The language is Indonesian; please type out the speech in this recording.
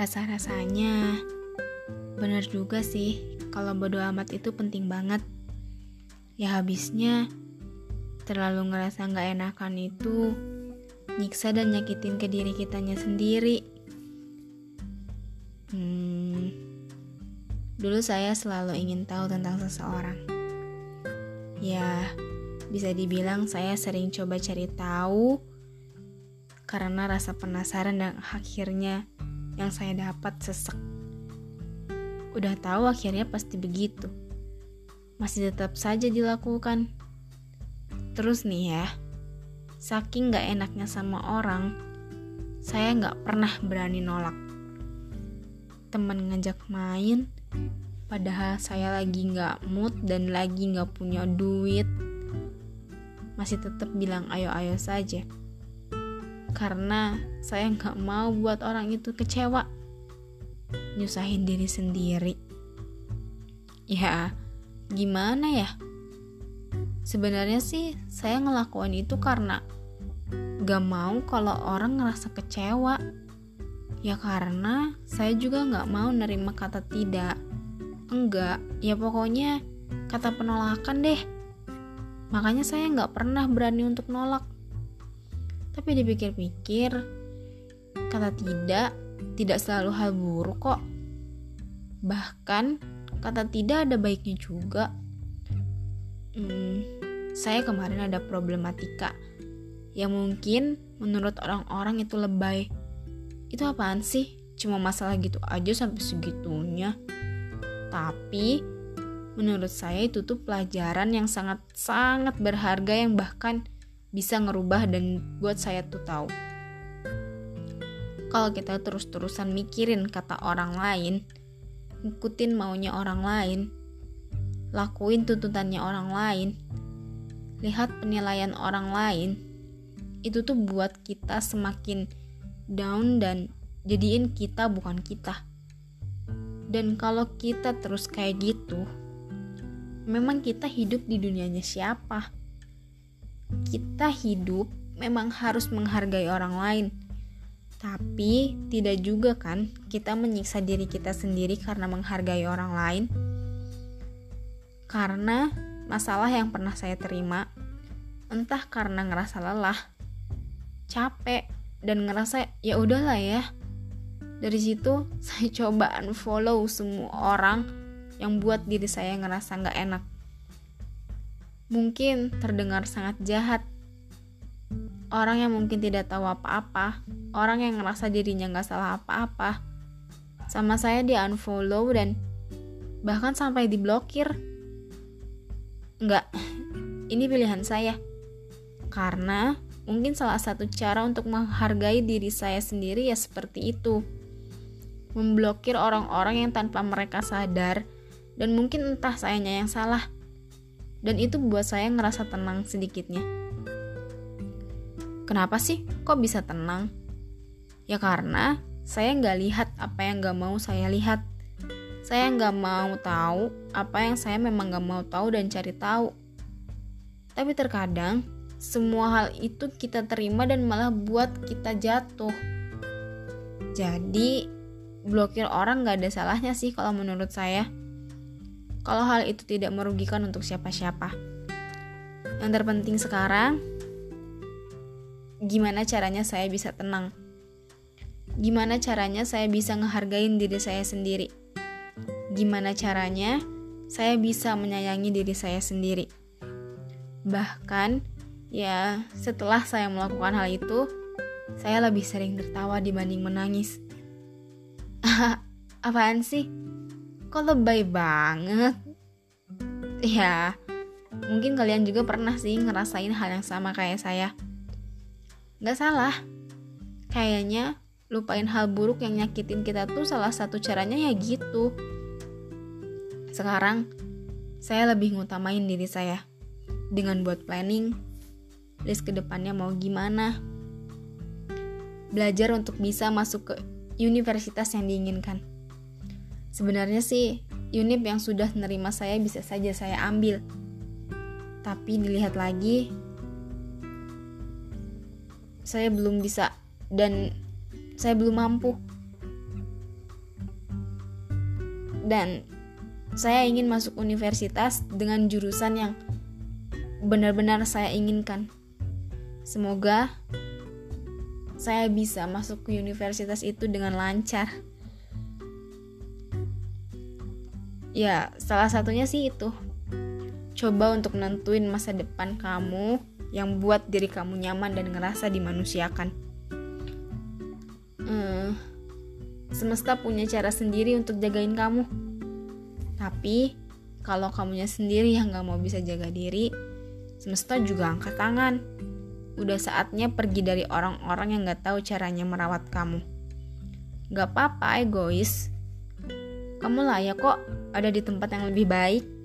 Rasa-rasanya bener juga sih kalau bodo amat itu penting banget. Ya habisnya terlalu ngerasa nggak enakan itu nyiksa dan nyakitin ke diri kitanya sendiri. Hmm, dulu saya selalu ingin tahu tentang seseorang. Ya, bisa dibilang saya sering coba cari tahu karena rasa penasaran dan akhirnya yang saya dapat sesek. Udah tahu akhirnya pasti begitu. Masih tetap saja dilakukan. Terus nih ya, saking gak enaknya sama orang, saya gak pernah berani nolak. Teman ngajak main, padahal saya lagi gak mood dan lagi gak punya duit, masih tetap bilang ayo-ayo saja karena saya nggak mau buat orang itu kecewa. Nyusahin diri sendiri. Ya gimana ya? Sebenarnya sih saya ngelakuin itu karena gak mau kalau orang ngerasa kecewa. Ya karena saya juga nggak mau nerima kata tidak. Enggak. Ya pokoknya kata penolakan deh. Makanya saya nggak pernah berani untuk nolak tapi dipikir-pikir, kata tidak tidak selalu hal buruk kok. Bahkan kata tidak ada baiknya juga. Hmm, saya kemarin ada problematika yang mungkin menurut orang-orang itu lebay. Itu apaan sih? Cuma masalah gitu aja sampai segitunya. Tapi menurut saya itu tuh pelajaran yang sangat-sangat berharga yang bahkan bisa ngerubah dan buat saya tuh tahu. Kalau kita terus-terusan mikirin kata orang lain, ngikutin maunya orang lain, lakuin tuntutannya orang lain, lihat penilaian orang lain, itu tuh buat kita semakin down dan jadiin kita bukan kita. Dan kalau kita terus kayak gitu, memang kita hidup di dunianya siapa? Kita hidup memang harus menghargai orang lain. Tapi tidak juga kan kita menyiksa diri kita sendiri karena menghargai orang lain. Karena masalah yang pernah saya terima, entah karena ngerasa lelah, capek, dan ngerasa ya udahlah ya. Dari situ saya coba unfollow semua orang yang buat diri saya ngerasa nggak enak mungkin terdengar sangat jahat. Orang yang mungkin tidak tahu apa-apa, orang yang ngerasa dirinya nggak salah apa-apa, sama saya di unfollow dan bahkan sampai diblokir. Nggak, ini pilihan saya. Karena mungkin salah satu cara untuk menghargai diri saya sendiri ya seperti itu. Memblokir orang-orang yang tanpa mereka sadar dan mungkin entah sayanya yang salah dan itu buat saya ngerasa tenang sedikitnya. Kenapa sih kok bisa tenang? Ya karena saya nggak lihat apa yang nggak mau saya lihat. Saya nggak mau tahu apa yang saya memang nggak mau tahu dan cari tahu. Tapi terkadang semua hal itu kita terima dan malah buat kita jatuh. Jadi blokir orang nggak ada salahnya sih kalau menurut saya kalau hal itu tidak merugikan untuk siapa-siapa. Yang terpenting sekarang, gimana caranya saya bisa tenang? Gimana caranya saya bisa ngehargain diri saya sendiri? Gimana caranya saya bisa menyayangi diri saya sendiri? Bahkan, ya setelah saya melakukan hal itu, saya lebih sering tertawa dibanding menangis. Apaan sih? Kok lebay banget? Ya mungkin kalian juga pernah sih ngerasain hal yang sama kayak saya. Gak salah. Kayaknya lupain hal buruk yang nyakitin kita tuh salah satu caranya ya gitu. Sekarang saya lebih ngutamain diri saya dengan buat planning list ke depannya mau gimana. Belajar untuk bisa masuk ke universitas yang diinginkan Sebenarnya sih, unit yang sudah menerima saya bisa saja saya ambil. Tapi dilihat lagi, saya belum bisa dan saya belum mampu. dan saya ingin masuk universitas dengan jurusan yang benar-benar saya inginkan. Semoga saya bisa masuk ke universitas itu dengan lancar. Ya, salah satunya sih itu. Coba untuk nentuin masa depan kamu yang buat diri kamu nyaman dan ngerasa dimanusiakan. Hmm, semesta punya cara sendiri untuk jagain kamu. Tapi, kalau kamunya sendiri yang gak mau bisa jaga diri, semesta juga angkat tangan. Udah saatnya pergi dari orang-orang yang gak tahu caranya merawat kamu. Gak apa-apa egois. Kamu layak kok ada di tempat yang lebih baik.